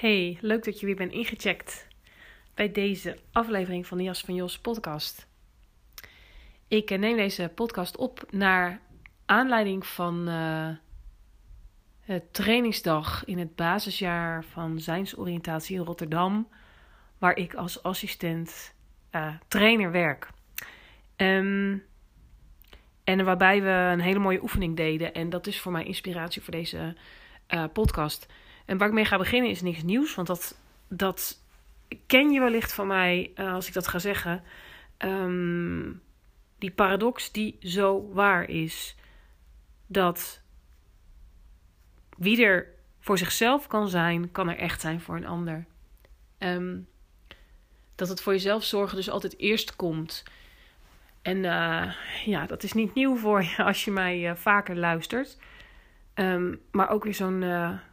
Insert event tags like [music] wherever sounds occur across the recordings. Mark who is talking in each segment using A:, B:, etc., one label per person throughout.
A: Hey, leuk dat je weer bent ingecheckt bij deze aflevering van de Jas van Jos podcast. Ik neem deze podcast op naar aanleiding van uh, het trainingsdag in het basisjaar van Zijnsoriëntatie in Rotterdam, waar ik als assistent uh, trainer werk. Um, en waarbij we een hele mooie oefening deden. En dat is voor mij inspiratie voor deze podcast. En waar ik mee ga beginnen is niks nieuws. Want dat, dat ken je wellicht van mij uh, als ik dat ga zeggen. Um, die paradox die zo waar is. Dat wie er voor zichzelf kan zijn, kan er echt zijn voor een ander. Um, dat het voor jezelf zorgen dus altijd eerst komt. En uh, ja, dat is niet nieuw voor je [laughs] als je mij uh, vaker luistert. Um, maar ook weer zo'n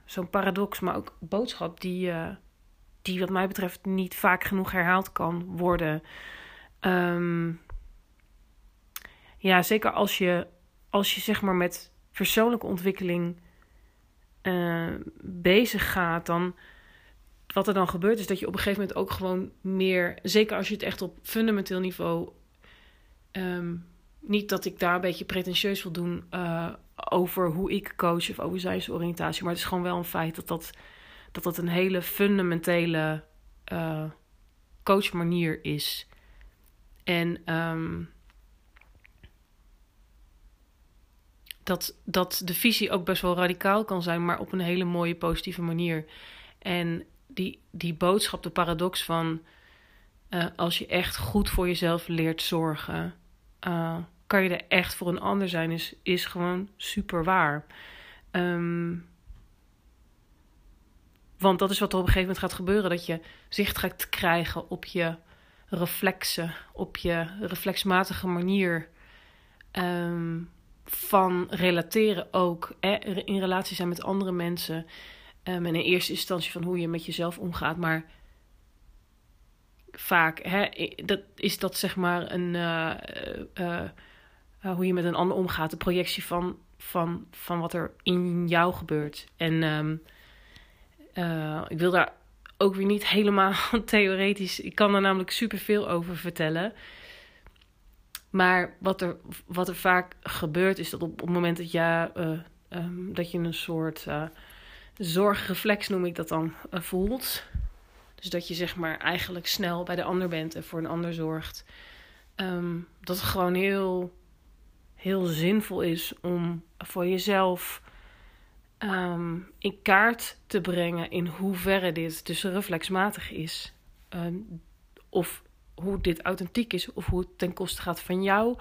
A: zo'n paradox, maar ook boodschap die, die wat mij betreft niet vaak genoeg herhaald kan worden. Um, ja, zeker als je, als je zeg maar met persoonlijke ontwikkeling bezig gaat, dan wat er dan gebeurt is dat je op een gegeven moment ook gewoon meer, zeker als je het echt op fundamenteel niveau Um, niet dat ik daar een beetje pretentieus wil doen uh, over hoe ik coach of over zijnsoriëntatie. Maar het is gewoon wel een feit dat dat, dat, dat een hele fundamentele uh, coachmanier is. En um, dat, dat de visie ook best wel radicaal kan zijn, maar op een hele mooie positieve manier. En die, die boodschap, de paradox van uh, als je echt goed voor jezelf leert zorgen uh, kan je er echt voor een ander zijn, is, is gewoon super waar. Um, want dat is wat er op een gegeven moment gaat gebeuren: dat je zicht gaat krijgen op je reflexen, op je reflexmatige manier um, van relateren ook. In relatie zijn met andere mensen. Um, en in eerste instantie van hoe je met jezelf omgaat, maar vaak hè, dat, is dat zeg maar een, uh, uh, hoe je met een ander omgaat, de projectie van, van, van wat er in jou gebeurt. En um, ik wil daar ook weer niet helemaal [laughs] theoretisch, ik kan er namelijk superveel over vertellen. Maar wat er, wat er vaak gebeurt is dat op, op het moment dat, je, um, dat je een soort zorgreflex, noem ik dat dan, voelt dus dat je zeg maar eigenlijk snel bij de ander bent en voor een ander zorgt. Um, dat het gewoon heel, heel zinvol is om voor jezelf um, in kaart te brengen in hoeverre dit dus reflexmatig is. Um, of hoe dit authentiek is, of hoe het ten koste gaat van jou.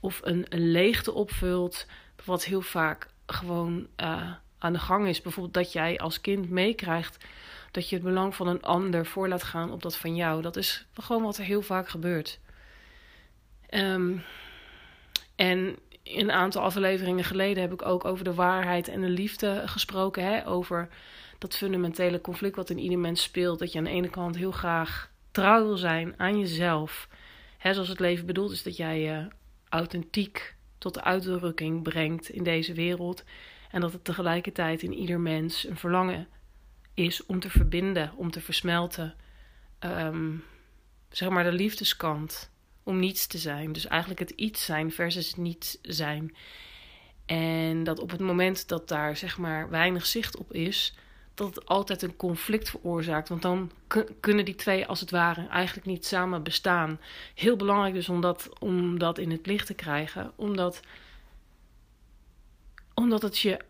A: Of een, een leegte opvult, wat heel vaak gewoon uh, aan de gang is. Bijvoorbeeld dat jij als kind meekrijgt dat je het belang van een ander voor laat gaan op dat van jou. Dat is gewoon wat er heel vaak gebeurt. Um, en een aantal afleveringen geleden heb ik ook over de waarheid en de liefde gesproken. Hè? Over dat fundamentele conflict wat in ieder mens speelt. Dat je aan de ene kant heel graag trouw wil zijn aan jezelf. Hè, zoals het leven bedoeld is dat jij je authentiek tot uitdrukking brengt in deze wereld. En dat het tegelijkertijd in ieder mens een verlangen is om te verbinden, om te versmelten. Um, zeg maar de liefdeskant. Om niets te zijn. Dus eigenlijk het iets zijn versus het niets zijn. En dat op het moment dat daar zeg maar weinig zicht op is, dat het altijd een conflict veroorzaakt. Want dan kunnen die twee als het ware eigenlijk niet samen bestaan. Heel belangrijk dus om dat, om dat in het licht te krijgen. Omdat, omdat het je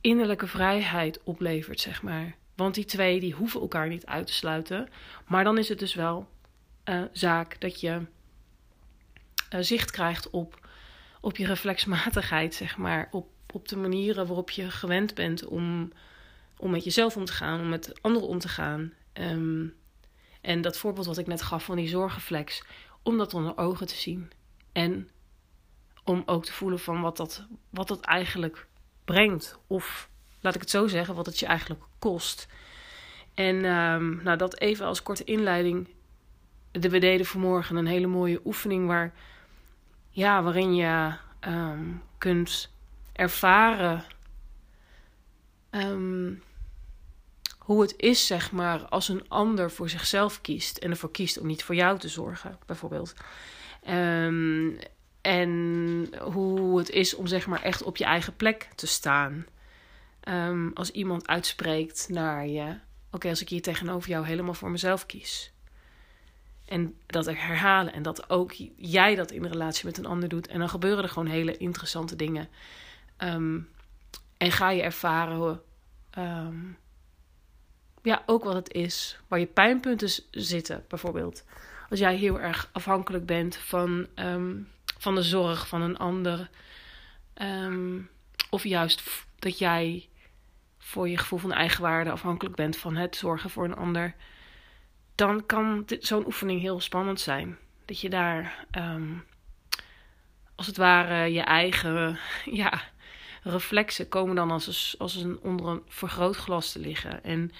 A: innerlijke vrijheid oplevert, zeg maar. Want die twee die hoeven elkaar niet uit te sluiten. Maar dan is het dus wel uh, zaak dat je uh, zicht krijgt op, op je reflexmatigheid, zeg maar. Op, op de manieren waarop je gewend bent om, om met jezelf om te gaan, om met anderen om te gaan. Um, en dat voorbeeld wat ik net gaf van die zorgenflex, om dat onder ogen te zien. En om ook te voelen van wat dat, wat dat eigenlijk brengt. Of laat ik het zo zeggen, wat het je eigenlijk kost. En um, nou, dat even als korte inleiding. We deden vanmorgen een hele mooie oefening waar, ja, waarin je um, kunt ervaren um, hoe het is, zeg maar, als een ander voor zichzelf kiest en ervoor kiest om niet voor jou te zorgen, bijvoorbeeld. Um, en hoe het is om zeg maar echt op je eigen plek te staan. Als iemand uitspreekt naar je: Oké, als ik hier tegenover jou helemaal voor mezelf kies. En dat herhalen en dat ook jij dat in relatie met een ander doet. En dan gebeuren er gewoon hele interessante dingen. Um, en ga je ervaren um, ja, ook wat het is. Waar je pijnpunten zitten, bijvoorbeeld. Als jij heel erg afhankelijk bent van um, van de zorg van een ander. Ehm, of juist dat jij voor je gevoel van eigenwaarde afhankelijk bent van het zorgen voor een ander. Dan kan zo'n oefening heel spannend zijn. Dat je daar ehm, als het ware je eigen [laughs] ja, reflexen komen dan als een, als een onder een vergrootglas te liggen. En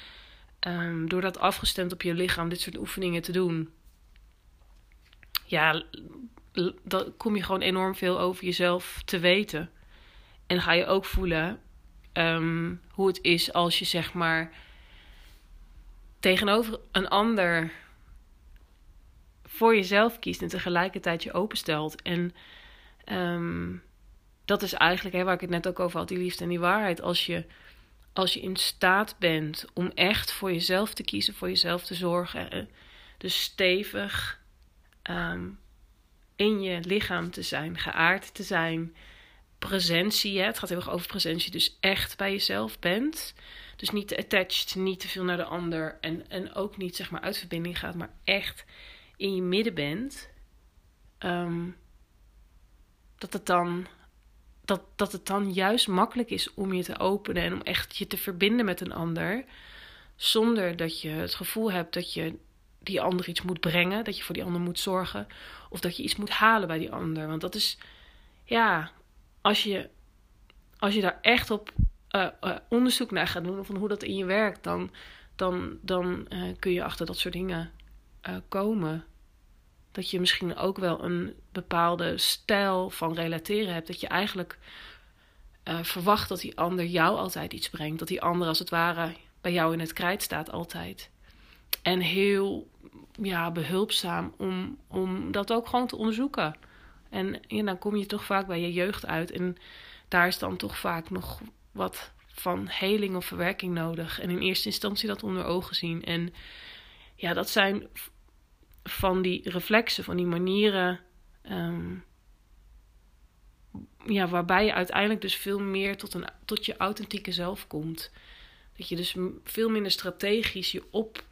A: um, door dat afgestemd op je lichaam dit soort oefeningen te doen, ja, dan kom je gewoon enorm veel over jezelf te weten. En ga je ook voelen ehm, hoe het is als je zeg maar tegenover een ander voor jezelf kiest en tegelijkertijd je openstelt. En ehm, dat is eigenlijk hè, waar ik het net ook over had, die liefde en die waarheid. Als je, als je in staat bent om echt voor jezelf te kiezen, voor jezelf te zorgen, dus stevig ehm, in je lichaam te zijn, geaard te zijn. Presentie, hè? het gaat heel erg over presentie, dus echt bij jezelf bent. Dus niet attached, niet te veel naar de ander en, en ook niet zeg maar uit verbinding gaat, maar echt in je midden bent. Um, dat het dan dat, dat het dan juist makkelijk is om je te openen en om echt je te verbinden met een ander. Zonder dat je het gevoel hebt dat je die ander iets moet brengen, dat je voor die ander moet zorgen, of dat je iets moet halen bij die ander. Want dat is, ja, als je, als je daar echt op uh, uh, onderzoek naar gaat doen, van hoe dat in je werkt, dan, dan, dan uh, kun je achter dat soort dingen komen. Dat je misschien ook wel een bepaalde stijl van relateren hebt. Dat je eigenlijk verwacht dat die ander jou altijd iets brengt. Dat die ander als het ware bij jou in het krijt staat altijd. En heel ja, behulpzaam om, om dat ook gewoon te onderzoeken. En ja, dan kom je toch vaak bij je jeugd uit. En daar is dan toch vaak nog wat van heling of verwerking nodig. En in eerste instantie dat onder ogen zien. En ja, dat zijn van die reflexen, van die manieren. Um, ja, waarbij je uiteindelijk dus veel meer tot, een, tot je authentieke zelf komt. Dat je dus veel minder strategisch je op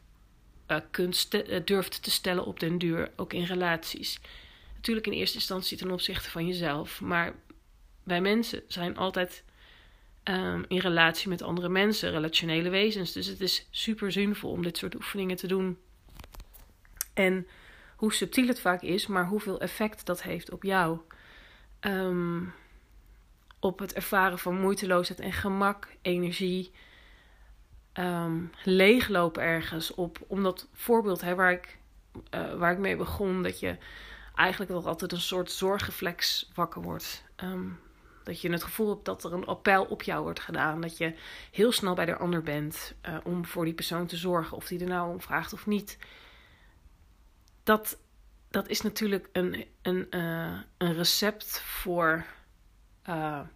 A: uh, kunt uh, durft te stellen op den duur, ook in relaties. Natuurlijk in eerste instantie ten opzichte van jezelf, maar wij mensen zijn altijd um, in relatie met andere mensen, relationele wezens. Dus het is super zinvol om dit soort oefeningen te doen. En hoe subtiel het vaak is, maar hoeveel effect dat heeft op jou. Um, op het ervaren van moeiteloosheid en gemak, energie, um, leeglopen ergens op. Om dat voorbeeld hè, waar, ik, uh, waar ik mee begon, dat je eigenlijk dat altijd een soort zorgreflex wakker wordt. Um, dat je het gevoel hebt dat er een appel op jou wordt gedaan. Dat je heel snel bij de ander bent uh, om voor die persoon te zorgen, of die er nou om vraagt of niet. Dat, dat is natuurlijk een, een, uh, een recept voor. hoe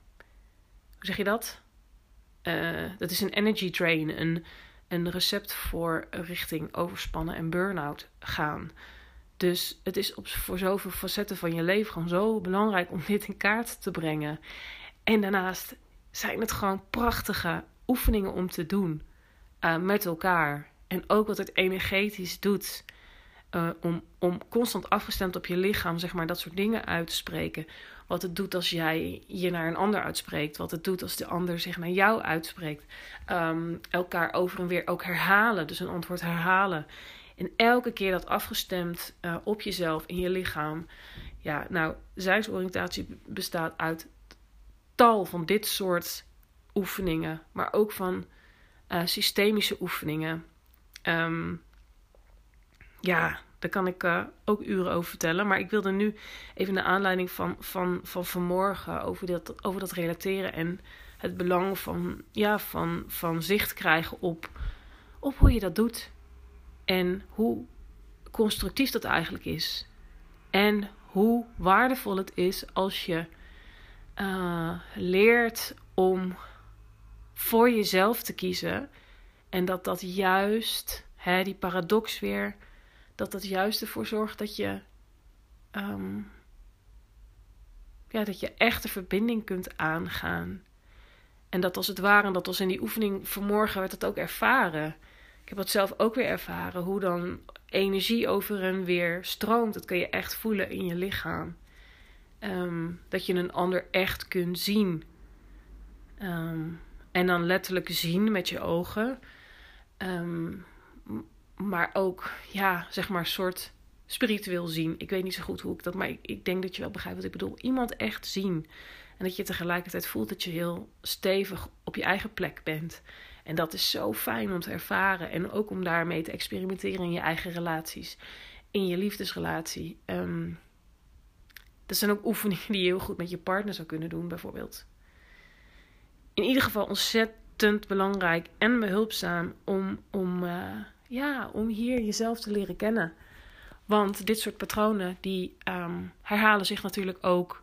A: zeg je dat? dat is een energy drain, een, een recept voor richting overspannen en burn-out gaan. Dus het is voor zoveel facetten van je leven gewoon zo belangrijk om dit in kaart te brengen. En daarnaast zijn het gewoon prachtige oefeningen om te doen uh, met elkaar. En ook wat het energetisch doet. Uh, om, om constant afgestemd op je lichaam, zeg maar, dat soort dingen uit te spreken. Wat het doet als jij je naar een ander uitspreekt. Wat het doet als de ander zich naar jou uitspreekt. Um, elkaar over en weer ook herhalen. Dus een antwoord herhalen. En elke keer dat afgestemd uh, op jezelf, in je lichaam. Ja, nou, zijnsoriëntatie bestaat uit tal van dit soort oefeningen. Maar ook van uh, systemische oefeningen. Um, ja, daar kan ik uh, ook uren over vertellen. Maar ik wilde nu even de aanleiding van, van, van vanmorgen over dat, over dat relateren en het belang van, ja, van, van zicht krijgen op, op hoe je dat doet. En hoe constructief dat eigenlijk is. En hoe waardevol het is als je uh, leert om voor jezelf te kiezen. En dat dat juist, hè, die paradox weer, dat dat juist ervoor zorgt dat je, um, ja, dat je echt de verbinding kunt aangaan. En dat als het ware, dat als in die oefening vanmorgen werd het ook ervaren. Ik heb dat zelf ook weer ervaren, hoe dan energie over en weer stroomt. Dat kun je echt voelen in je lichaam. Um, dat je een ander echt kunt zien. Um, en dan letterlijk zien met je ogen. Um, maar ook, ja, zeg maar, soort spiritueel zien. Ik weet niet zo goed hoe ik dat, maar ik denk dat je wel begrijpt wat ik bedoel. Iemand echt zien. En dat je tegelijkertijd voelt dat je heel stevig op je eigen plek bent. En dat is zo fijn om te ervaren. En ook om daarmee te experimenteren in je eigen relaties. In je liefdesrelatie. Um, dat zijn ook oefeningen die je heel goed met je partner zou kunnen doen, bijvoorbeeld in ieder geval ontzettend belangrijk en behulpzaam om, om, uh, ja, om hier jezelf te leren kennen. Want dit soort patronen die um, herhalen zich natuurlijk ook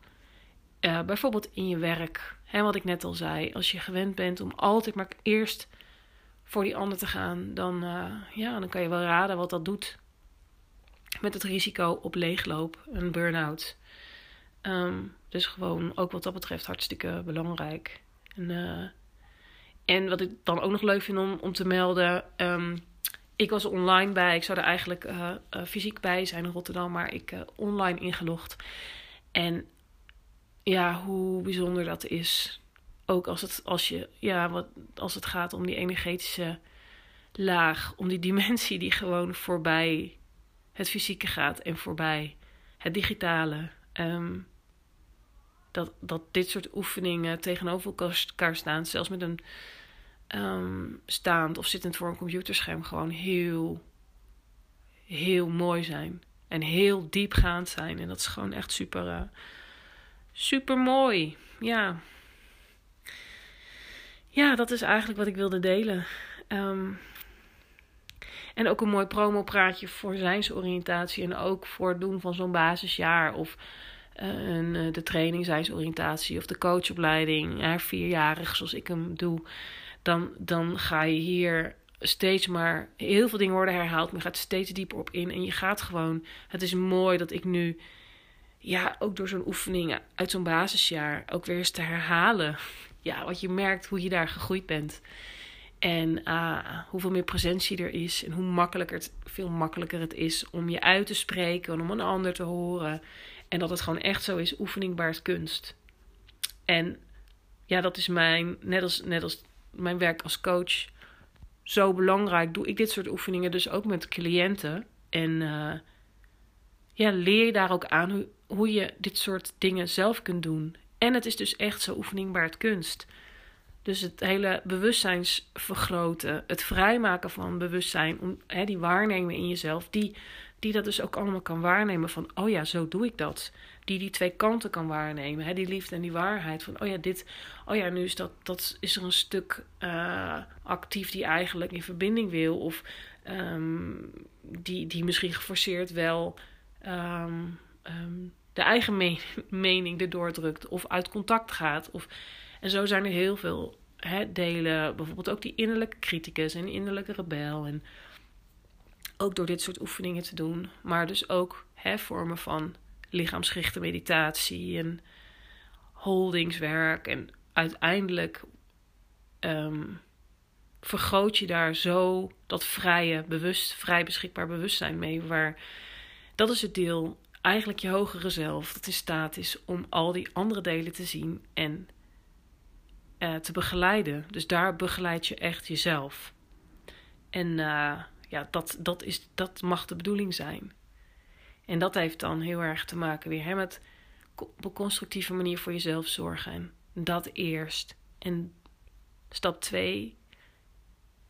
A: uh, bijvoorbeeld in je werk. Hè, wat ik net al zei, als je gewend bent om altijd maar eerst voor die ander te gaan, dan, uh, ja, dan kan je wel raden wat dat doet. Met het risico op leegloop, een burn-out. Um, dus gewoon ook wat dat betreft hartstikke belangrijk. En, uh, en wat ik dan ook nog leuk vind om, om te melden. Um, ik was online bij. Ik zou er eigenlijk uh, fysiek bij zijn in Rotterdam, maar ik online ingelogd. En ja, hoe bijzonder dat is. Ook als het, als je, ja, wat, als het gaat om die energetische laag, om die dimensie die gewoon voorbij het fysieke gaat en voorbij het digitale. Um, dat, dat dit soort oefeningen tegenover elkaar staan, zelfs met een um, staand of zittend voor een computerscherm, gewoon heel, heel mooi zijn. En heel diepgaand zijn. En dat is gewoon echt super, uh, super mooi. Ja. Ja, dat is eigenlijk wat ik wilde delen. Um, en ook een mooi promopraatje voor zijnsoriëntatie. En ook voor het doen van zo'n basisjaar. Of en, uh, de training, zijnsoriëntatie of de coachopleiding, ja, vierjarig zoals ik hem doe, dan, dan ga je hier steeds maar heel veel dingen worden herhaald, maar gaat steeds dieper op in en je gaat gewoon. Het is mooi dat ik nu, ja, ook door zo'n oefening uit zo'n basisjaar ook weer eens te herhalen. Ja, wat je merkt hoe je daar gegroeid bent. En uh, hoeveel meer presentie er is. En hoe makkelijker het, veel makkelijker het is om je uit te spreken en om een ander te horen. En dat het gewoon echt zo is, oefening baart kunst. En ja, dat is mijn, net als, net als mijn werk als coach, zo belangrijk. Doe ik dit soort oefeningen dus ook met cliënten. En uh, ja, leer je daar ook aan hoe, je dit soort dingen zelf kunt doen. En het is dus echt zo oefening baart kunst. Dus het hele bewustzijnsvergroten, het vrijmaken van bewustzijn, om, hè, die waarnemen in jezelf, die die dat dus ook allemaal kan waarnemen van, oh ja, zo doe ik dat. Die die twee kanten kan waarnemen, hè? die liefde en die waarheid. Van, oh ja, dit, oh ja, nu is, dat, dat, is er een stuk uh, actief die eigenlijk in verbinding wil. Of um, die, die misschien geforceerd wel um, um, de eigen me [laughs] mening erdoor drukt. Of uit contact gaat. Of, en zo zijn er heel veel, hè, delen. Bijvoorbeeld ook die innerlijke criticus en innerlijke rebel. En ook door dit soort oefeningen te doen. Maar dus ook hè, vormen van lichaamsgerichte meditatie en holdingswerk. En uiteindelijk um, vergroot je daar zo dat vrije, bewust, vrij beschikbaar bewustzijn mee. Waar dat is het deel, eigenlijk je hogere zelf, dat in staat is om al die andere delen te zien en uh, te begeleiden. Dus daar begeleid je echt jezelf. En uh, ja, dat, dat, is, dat mag de bedoeling zijn. En dat heeft dan heel erg te maken weer hè, met op een constructieve manier voor jezelf zorgen. En dat eerst. En stap twee,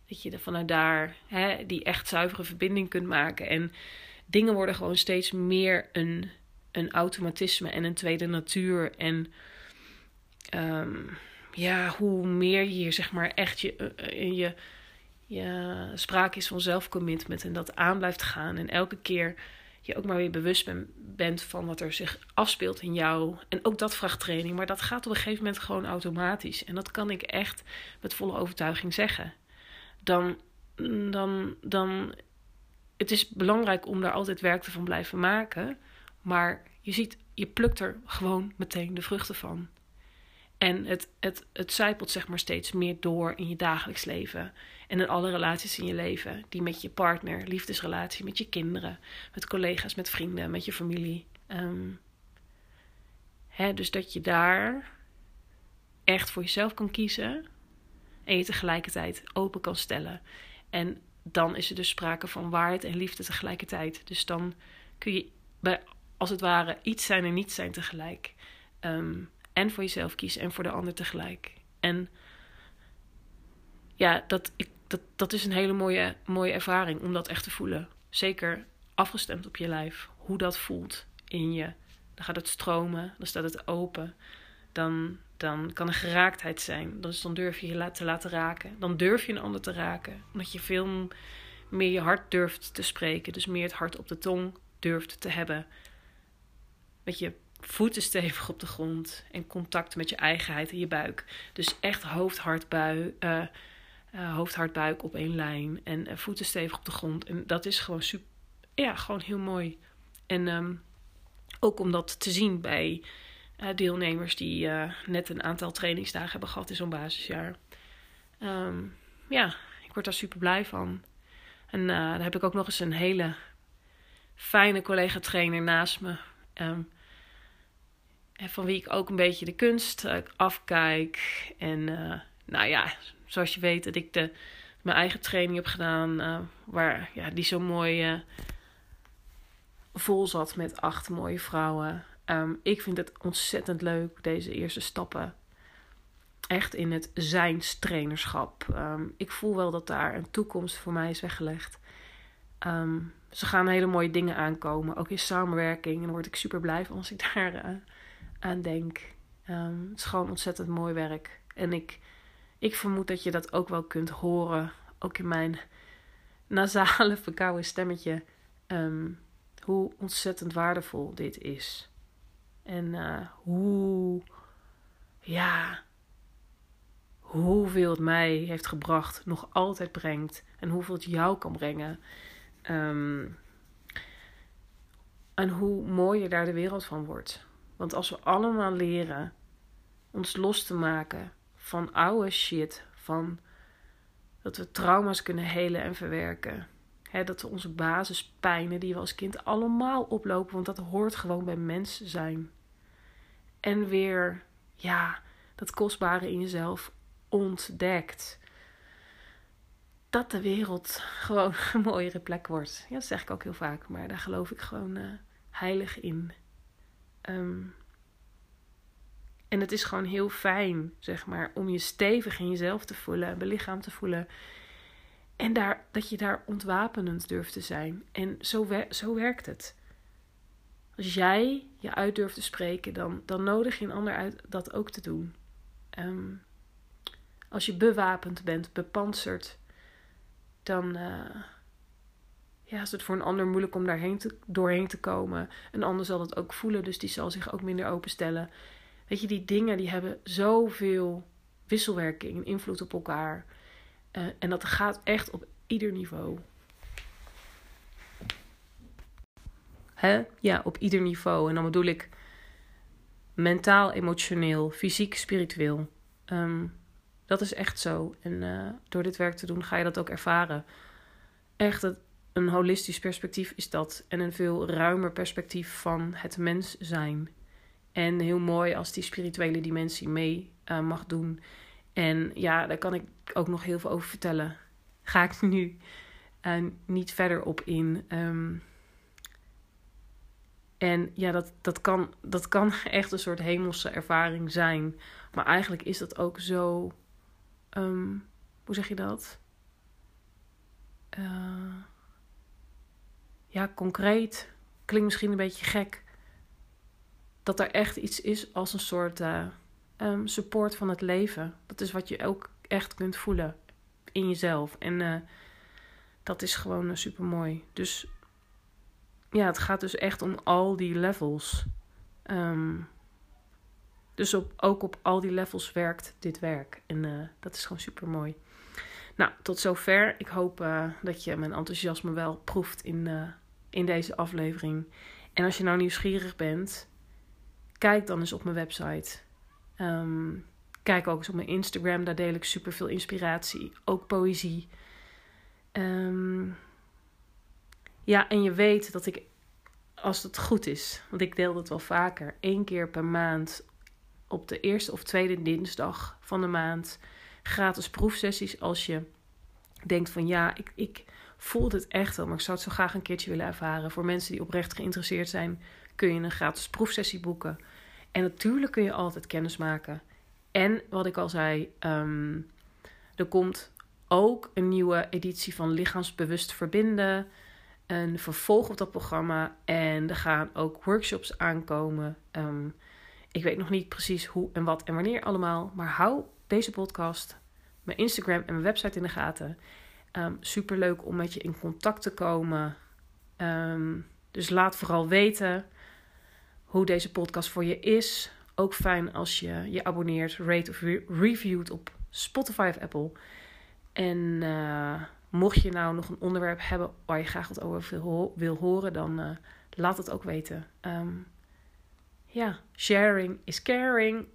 A: dat je vanuit daar hè, die echt zuivere verbinding kunt maken. En dingen worden gewoon steeds meer een, een automatisme en een tweede natuur. En um, ja, hoe meer je hier zeg maar echt je, uh, je, je sprake is van zelfcommitment en dat aan blijft gaan. En elke keer je ook maar weer bewust ben, bent van wat er zich afspeelt in jou. En ook dat vraagt training, maar dat gaat op een gegeven moment gewoon automatisch. En dat kan ik echt met volle overtuiging zeggen. Dan, dan, dan, het is belangrijk om daar altijd werk van blijven maken. Maar je ziet, je plukt er gewoon meteen de vruchten van. En het, het, het zijpelt zeg maar steeds meer door in je dagelijks leven. En in alle relaties in je leven. Die met je partner, liefdesrelatie, met je kinderen, met collega's, met vrienden, met je familie. Um, hè, dus dat je daar echt voor jezelf kan kiezen. En je tegelijkertijd open kan stellen. En dan is er dus sprake van waarheid en liefde tegelijkertijd. Dus dan kun je bij, als het ware iets zijn en niet zijn tegelijk. Um, en voor jezelf kiezen en voor de ander tegelijk. En ja, dat, ik, dat, dat is een hele mooie, mooie ervaring om dat echt te voelen. Zeker afgestemd op je lijf. Hoe dat voelt in je. Dan gaat het stromen, dan staat het open. Dan, dan kan er geraaktheid zijn. Dus dan durf je je te laten raken. Dan durf je een ander te raken. Omdat je veel meer je hart durft te spreken. Dus meer het hart op de tong durft te hebben. Met je voeten stevig op de grond en contact met je eigenheid en je buik. Dus echt hoofd, hart, buik, uh, uh, hoofd, hart, buik op één lijn en uh, voeten stevig op de grond. En dat is gewoon super, ja, gewoon heel mooi. En um, ook om dat te zien bij deelnemers die net een aantal trainingsdagen hebben gehad in zo'n basisjaar. Um, ja, ik word daar super blij van. En dan heb ik ook nog eens een hele fijne collega-trainer naast me. En van wie ik ook een beetje de kunst uh, afkijk. En nou ja, zoals je weet dat ik de, mijn eigen training heb gedaan. Waar, ja, die zo mooi vol zat met acht mooie vrouwen. Um, ik vind het ontzettend leuk, deze eerste stappen. Echt in het zijnstrainerschap. Um, ik voel wel dat daar een toekomst voor mij is weggelegd. Um, ze gaan hele mooie dingen aankomen. Ook in samenwerking. En daar word ik super blij van als ik [laughs] daar aan denk. Het is gewoon ontzettend mooi werk. En ik, ik vermoed dat je dat ook wel kunt horen. Ook in mijn [laughs] nasale, verkouden stemmetje. Hoe ontzettend waardevol dit is. En uh, hoe, ja, hoeveel het mij heeft gebracht, nog altijd brengt. En hoeveel het jou kan brengen. Um, en hoe mooier daar de wereld van wordt. Want als we allemaal leren ons los te maken van oude shit, van dat we trauma's kunnen helen en verwerken. Dat we onze basispijnen die we als kind allemaal oplopen, want dat hoort gewoon bij mens zijn. En weer, ja, dat kostbare in jezelf ontdekt. Dat de wereld [laughs] gewoon een mooiere plek wordt. Ja, dat zeg ik ook heel vaak, maar daar geloof ik gewoon uh, heilig in. Um, en het is gewoon heel fijn, zeg maar, om je stevig in jezelf te voelen, belichaamd te voelen. En daar, dat je daar ontwapenend durft te zijn. En zo, zo werkt het. Als jij je uit durft te spreken, dan, dan nodig je een ander uit dat ook te doen. Um, als je bewapend bent, bepanserd, dan, uh, ja, is het voor een ander moeilijk om daarheen te, doorheen te komen. Een ander zal dat ook voelen, dus die zal zich ook minder openstellen. Weet je, die dingen die hebben zoveel wisselwerking, invloed op elkaar. Uh, en dat gaat echt op ieder niveau. Hè? Ja, op ieder niveau. En dan bedoel ik mentaal, emotioneel, fysiek, spiritueel. Um, dat is echt zo. En uh, door dit werk te doen ga je dat ook ervaren. Echt een holistisch perspectief is dat. En een veel ruimer perspectief van het mens zijn. En heel mooi als die spirituele dimensie mee uh, mag doen. En ja, daar kan ik ook nog heel veel over vertellen. Ga ik nu uh, niet verder op in. Um, en ja, dat, dat, kan, dat kan [laughs] echt een soort hemelse ervaring zijn. Maar eigenlijk is dat ook zo. Um, hoe zeg je dat? Uh, ja, concreet. Klinkt misschien een beetje gek. Dat er echt iets is als een soort uh, um, support van het leven. Dat is wat je ook echt kunt voelen in jezelf. En uh, dat is gewoon super mooi. Dus ja, het gaat dus echt om al die levels. Um, dus op, ook op al die levels werkt dit werk. En uh, dat is gewoon super mooi. Nou, tot zover. Ik hoop uh, dat je mijn enthousiasme wel proeft in, uh, in deze aflevering. En als je nou nieuwsgierig bent, kijk dan eens op mijn website. Um, kijk ook eens op mijn Instagram. Daar deel ik super veel inspiratie. Ook poëzie. Um, ja, en je weet dat ik, als het goed is, want ik deel dat wel vaker, één keer per maand op de eerste of tweede dinsdag van de maand gratis proefsessies als je denkt van ja, ik, ik voel het echt wel, maar ik zou het zo graag een keertje willen ervaren. Voor mensen die oprecht geïnteresseerd zijn, kun je een gratis proefsessie boeken. En natuurlijk kun je altijd kennis maken. En wat ik al zei, um, er komt ook een nieuwe editie van Lichaamsbewust Verbinden een vervolg op dat programma. En er gaan ook workshops aankomen. Um, ik weet nog niet precies hoe en wat en wanneer allemaal. Maar hou deze podcast, mijn Instagram en mijn website in de gaten. Um, ehm, Super leuk om met je in contact te komen. Um, dus laat vooral weten hoe deze podcast voor je is. Ook fijn als je je abonneert, rate of re reviewt op Spotify of Apple. En uh, Mocht je nou nog een onderwerp hebben waar je graag wat over wil, horen, dan uh, laat het ook weten. Um, ja, sharing is caring.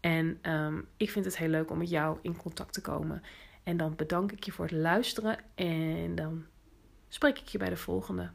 A: En um, ik vind het heel leuk om met jou in contact te komen. En dan bedank ik je voor het luisteren. En dan spreek ik je bij de volgende.